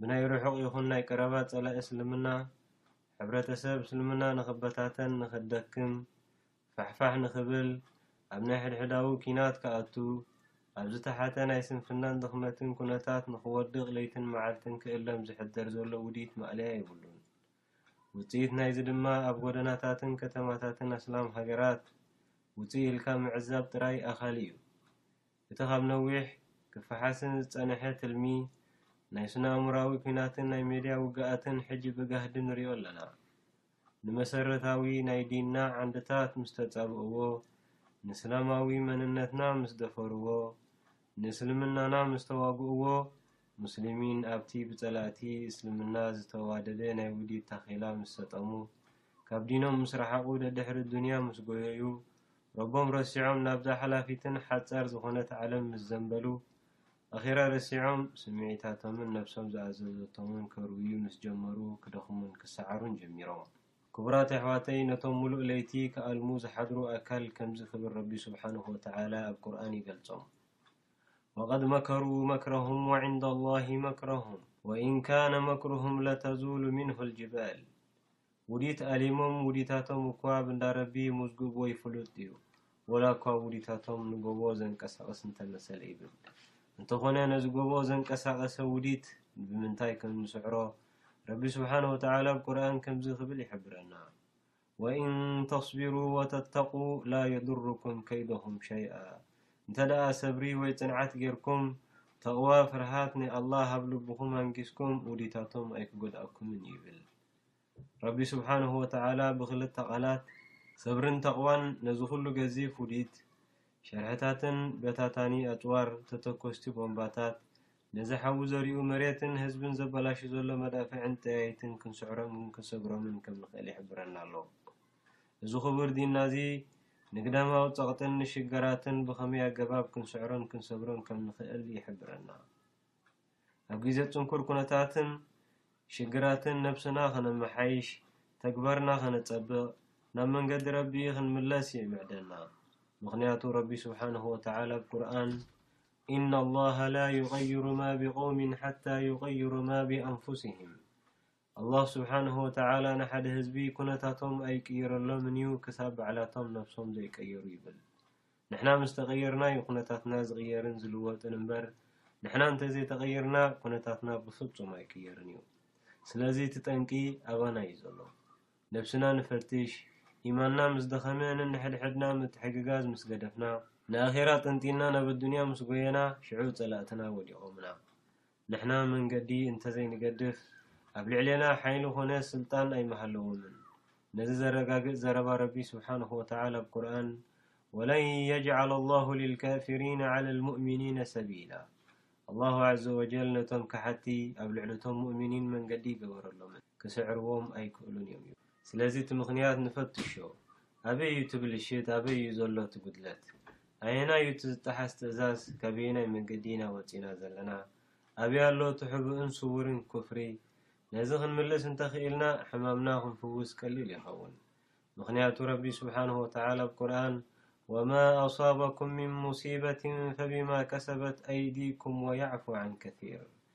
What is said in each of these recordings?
ብናይ ርሑቕ ይኹን ናይ ቀረባ ጸላኢ እስልምና፣ ሕብረተሰብ እስልምና ንኽበታተን ንኽደክም፣ ፋሕፋሕ ንኽብል፣ ኣብ ናይ ሕድሕዳዊ ኲናት ክኣቱ፣ ኣብ ዝተሓተ ናይ ስንፍናን ድኽመትን ኩነታት ንኽወድቕ ለይትን መዓልትን ክእለም ዝሕደር ዘሎ ውዲት ማእለያ የብሉን። ውጽኢት ናይዚ ድማ ኣብ ጎደናታትን ከተማታትን ኣስላም ሃገራት ውጽእ ኢልካ ምዕዛብ ጥራይ ኣኻሊ እዩ። እቲ ካብ ነዊሕ ክፈሓስን ዝጸነሐ ትልሚ ናይ ስነ-ኣእምሮኣዊ ኩናትን ናይ ሜድያ ውግኣትን ሕጂ ብጋህዲ ንሪኦ ኣለና። ንመሰረታዊ ናይ ዲንና ዓንድታት ምስ ተጻብእዎ፣ ንእስላማዊ መንነትና ምስ ደፈርዎ፣ ንእስልምናና ምስ ተዋግእዎ፣ ሙስሊሚን ኣብቲ ብጸላእቲ እስልምና ዝተዋደደ ናይ ውዲት ታኼላ ምስ ሰጠሙ፣ ካብ ዲኖም ምስ ረሓቑ ደድሕሪ ዱንያ ምስ ጎየዩ፣ ረቦም ረሲዖም ናብዛ ሓላፊትን ሓጻር ዝኾነት ዓለም ምስ ዘንበሉ፣ ኣኼራ ረሲዖም ስምዒታቶምን ነፍሶም ዝኣዘዘቶምን ከርውዩ ምስ ጀመሩ ክደኽሙን ክሰዓሩን ጀሚሮም። ክቡራት ኣሕዋተይ ነቶም ሙሉእ ለይቲ ክኣልሙ ዝሓድሩ ኣካል ከምዚ ክብል ረቢ ሱብሓነሁ ወተዓላ ኣብ ቁርኣን ይገልጾም ወቀድ መከሩ መክረሁም ወዕንደ ኣላሂ መክረሁም ወኢን ካነ መክሩሁም ለተዙሉ ሚንሁ ልጅባል ውዲት ኣሊሞም ውዲታቶም እኳ ኣብ እንዳ ረቢ ሙዝግብዎ ይፍሉጥ ድዩ ወላ እኳ ውዲታቶም ንጎቦ ዘንቀሳቅስ እንተመሰለ ይብል እንተኾነ ነዚ ጎቦ ዘንቀሳቀሰ ውዲት ብምንታይ ከም ንስዕሮ ረቢ ስብሓን ወተዓላ ኣብ ቁርኣን ከምዚ ክብል ይሕብረና ወኢን ተስቢሩ ወተተቁ ላ የድሩኩም ከይደኹም ሸይኣ እንተ ደኣ ሰብሪ ወይ ፅንዓት ጌርኩም ተቕዋ ፍርሃት ናይ ኣላህ ኣብ ልብኹም ኣንጊስኩም ውዲታቶም ኣይክጎድኣኩምን ይብል ረቢ ስብሓነሁ ወተዓላ ብኽልተ ቃላት ሰብርን ተቕዋን ነዚ ኹሉ ገዚፍ ውዲት ሸርሕታትን በታታኒ ኣጽዋር ተተኮስቲ ቦምባታት ነዚ ሓዊ ዘሪኡ መሬትን ህዝብን ዘበላሹ ዘሎ መዳፍዕን ጠያይትን ክንስዕሮምን ክንሰግሮምን ከም ንኽእል ይሕብረና ኣሎ። እዚ ኹቡር ዲንናዚ ንግዳማዊ ጸቕጥን ንሽገራትን ብኸመይ ኣገባብ ክንስዕሮን ክንሰግሮን ከም ንኽእል ይሕብረና። ኣብ ግዜ ጽንኩር ኩነታትን ሽግራትን ነብስና ከነመሓይሽ ተግባርና ከነጸብቅ ናብ መንገዲ ረቢ ክንምለስ ይምዕደና ምኽንያቱ ረቢ ስብሓነሁ ወተዓላ ኣብ ቁርኣን ኢነላሃ ላዩቀይሩ ማቢቀውሚን ሓታ ዩቀይሩ ማቢኣንፉሲሂም ኣላህ ስብሓነሁ ወተዓላ ንሓደ ህዝቢ ኩነታቶም ኣይቅይረሎምን እዩ ክሳብ ባዕላቶም ነብሶም ዘይቀየሩ ይብል። ንሕና ምስ ተቐየርና እዩ ኩነታትና ዝቕየርን ዝልወጥን እምበር ንሕና እንተዘይተቐይርና ኩነታትና ብፍፁም ኣይቅየርን እዩ። ስለዚ እቲ ጠንቂ ኣባና እዩ ዘሎ። ነብስና ንፈትሽ፣ ኢማንና ምስ ደኸመ፣ ነንሕድሕድና ምትሕግጋዝ ምስ ገደፍና፣ ንኣኼራ ጠንጢንና ናብ ኣዱንያ ምስ ጎየና ሽዑ ፀላእትና ወዲቖምና። ንሕና መንገዲ እንተዘይንገድፍ ኣብ ልዕሌና ሓይሊ ኮነ ስልጣን ኣይምሃለዎምን። ነዚ ዘረጋግጽ ዘረባ ረቢ ስብሓነሁ ወተዓላ ኣብ ቁርኣን ወለን የጅዓለ ላሁ ሊልካፊሪነ ዓለል ሙእሚኒነ ሰቢላ ኣላሁ ዓዘ ወጀል ነቶም ከሓድቲ ኣብ ልዕሊ እቶም ሙእሚኒን መንገዲ ኣይገበረሎምን፣ ክስዕርዎም ኣይክእሉን እዮም ይብል። ስለዚ እቲ ምኽንያት ንፈትሾ። ኣበይ እዩ እቲ ብልሽት? ኣበይ እዩ ዘሎ እቲ ጉድለት? ኣየናይ እዩ እቲ ዝጠሓስ ትእዛዝ? ካበየናይ መንገዲ ኢና ወጺእና ዘለና? ኣበይ ኣሎ እቲ ሕቡእን ስዉርን ኩፍሪ? ነዚ ክንምልስ እንተ ኽኢልና፣ ሕማምና ክንፍውስ ቀሊል ይኸውን። ምኽንያቱ ረቢ ስብሓነሁ ወተዓላ ኣብ ቁርኣን፣ ወማ ኣሷበኩም ሚን ሙሲበትን ፈቢማ ከሰበት ኣይዲኩም ወየዕፉ ዓን ከሲር፣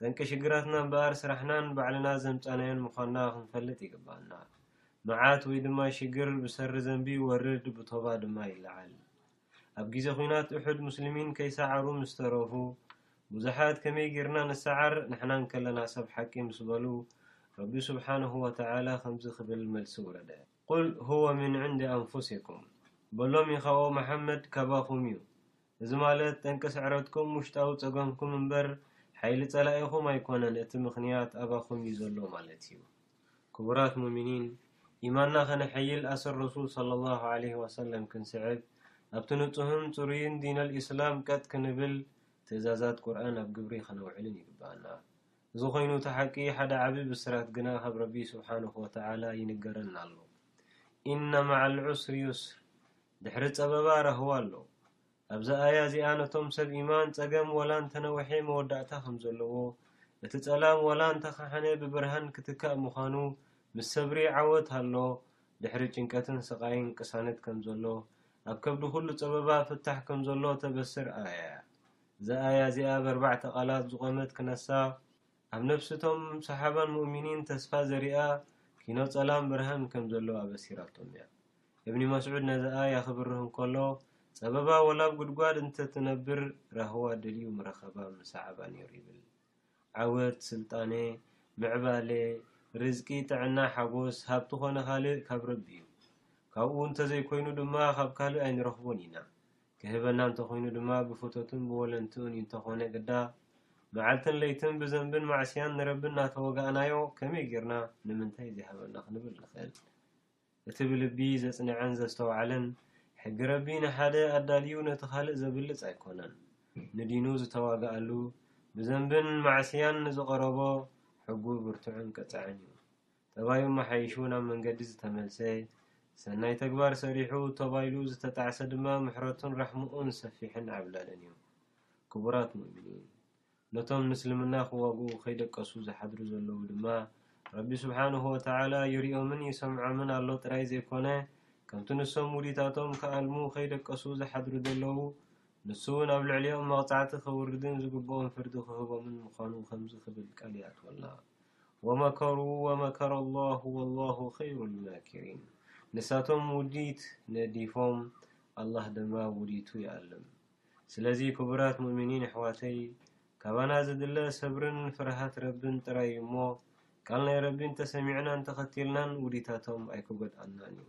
ጠንቂ ሽግራትና እምበኣር ስራሕናን ባዕልና ዘምጻናዮን ምዃንና ክንፈልጥ ይግብኣና። መዓት ወይ ድማ ሽግር ብሰሪ ዘንቢ ይወርድ ብቶባ ድማ ይለዓል። ኣብ ጊዜ ኹናት ኡሑድ ሙስሊሚን ከይሰዓሩ ምስ ተረፉ ብዙሓት ከመይ ጊርና ንሰዓር ንሕና እንከለና ሰብ ሓቂ ምስ በሉ ረቢ ሱብሓነሁ ወተዓላ ከምዚ ክብል መልሲ ውረደ። ቁል ሁወ ምን ዕንዲ ኣንፉሲኩም በሎም ኢኻ ኦመሓመድ ካባኹም እዩ እዚ ማለት ጠንቂ ስዕረትኩም ውሽጣዊ ጸገምኩም እምበር ሓይሊ ጸላኢኹም ኣይኮነን እቲ ምኽንያት ኣባኹም እዩ ዘሎ ማለት እዩ ክቡራት ሙእሚኒን ኢማንና ከነሐይል ኣሰር ረሱል ሰለላሁ ዐለይሂ ወሰለም ክንስዕብ ኣብቲ ንጹህን ጽሩይን ዲነል ኢስላም ቀጥ ክንብል ትእዛዛት ቁርኣን ኣብ ግብሪ ከነውዕልን ይግብኣና እዚ ኮይኑ እቲ ሓቂ ሓደ ዓቢ ብስራት ግና ካብ ረቢ ስብሓንሁ ወተዓላ ይንገረና ኣሎ ኢነ መዓል ዑስሪ ዩስር ድሕሪ ጸበባ ራህዋ ኣሎ። ኣብዛ ኣያ እዚኣ ነቶም ሰብ ኢማን ጸገም ዋላ እንተነወሐ መወዳእታ ከም ዘለዎ፣ እቲ ጸላም ዋላ እንተኸሓነ ብብርሃን ክትካእ ምዃኑ፣ ምስ ሰብሪ ዓወት ኣሎ፣ ድሕሪ ጭንቀትን ስቓይን ቅሳነት ከም ዘሎ፣ ኣብ ከብዲ ኩሉ ጸበባ ፍታሕ ከም ዘሎ ተበስር ኣያ እያ። እዛ ኣያ እዚኣ ብ ኣርባዕተ ቃላት ዝቖመት ክነሳ፣ ኣብ ነፍሲ እቶም ሰሓባን ሙእሚኒን ተስፋ ዘሪኣ ኪኖ ጸላም ብርሃን ከም ዘሎ ኣበሲራቶም እያ። እብኒ መስዑድ ነዚ ኣያ ክብርህ እንከሎ ጸበባ ወላ ኣብ ጉድጓድ እንተ ትነብር ራህዋ ደልዩ ምረኸባ ምሰዓባ ነይሩ ይብል። ዓወት፣ ስልጣኔ፣ ምዕባለ፣ ርዝቂ፣ ጥዕና፣ ሓጎስ፣ ሃብቲ ኮነ ካልእ ካብ ረቢ እዩ። ካብኡ እንተ ዘይኮይኑ ድማ ካብ ካልእ ኣይንረኽቦን ኢና። ክህበና እንተኾይኑ ድማ ብፍቶቱን ብወለንትኡን እዩ እንተኾነ ግዳ መዓልትን ለይትን ብዘንብን ማዕስያን ንረቢ እናተወጋእናዮ ከመይ ጌርና ንምንታይ ዘይሃበና ክንብል ንኽእል እቲ ብልቢ ዘጽነዐን ዘስተውዓለን ሕጊ ረቢ ንሓደ ኣዳልዩ ነቲ ካልእ ዘብልጽ ኣይኮነን ንዲኑ ዝተዋግኣሉ ብዘንብን ማዕስያን ንዝቐረቦ ሕጉ ብርቱዕን ቅጽዕን እዩ ጠባዩ ኣመሓይሹ ናብ መንገዲ ዝተመልሰ፣ ሰናይ ተግባር ሰሪሑ ተባይሉ ዝተጣዕሰ ድማ ምሕረቱን ራሕምኡን ሰፊሕን ዓብላልን እዩ። ክቡራት ሙእሚኒን! ነቶም ንእስልምና ክዋግኡ ከይደቀሱ ዝሓድሩ ዘለዉ ድማ ረቢ ስብሓነሁ ወተዓላ ይሪኦምን ይሰምዖምን ኣሎ ጥራይ ዘይኮነ ከምቲ ንሶም ውዲታቶም ክኣልሙ ከይደቀሱ ዝሓድሩ ዘለዉ ንሱውን ኣብ ልዕሊኦም መቕጻዕቲ ከውርድን ዝግብኦም ፍርዲ ክህቦምን ምዃኑ ከምዚ ክብል ቃል ይኣትወልና። ወመከሩ ወመከረ ኣላሁ ወላሁ ኸይሩል ማኪሪን ንሳቶም ውዲት ነዲፎም ኣላህ ድማ ውዲቱ ይኣልም ስለዚ ክቡራት ሙእሚኒን የሕዋተይ ካባና ዝድለ ሰብርን ፍርሃት ረብን ጥራይ እዩሞ ቃል ናይ ረቢ እንተሰሚዕናን ተኸቲልናን ውዲታቶም ኣይክጎድኣናን እዩ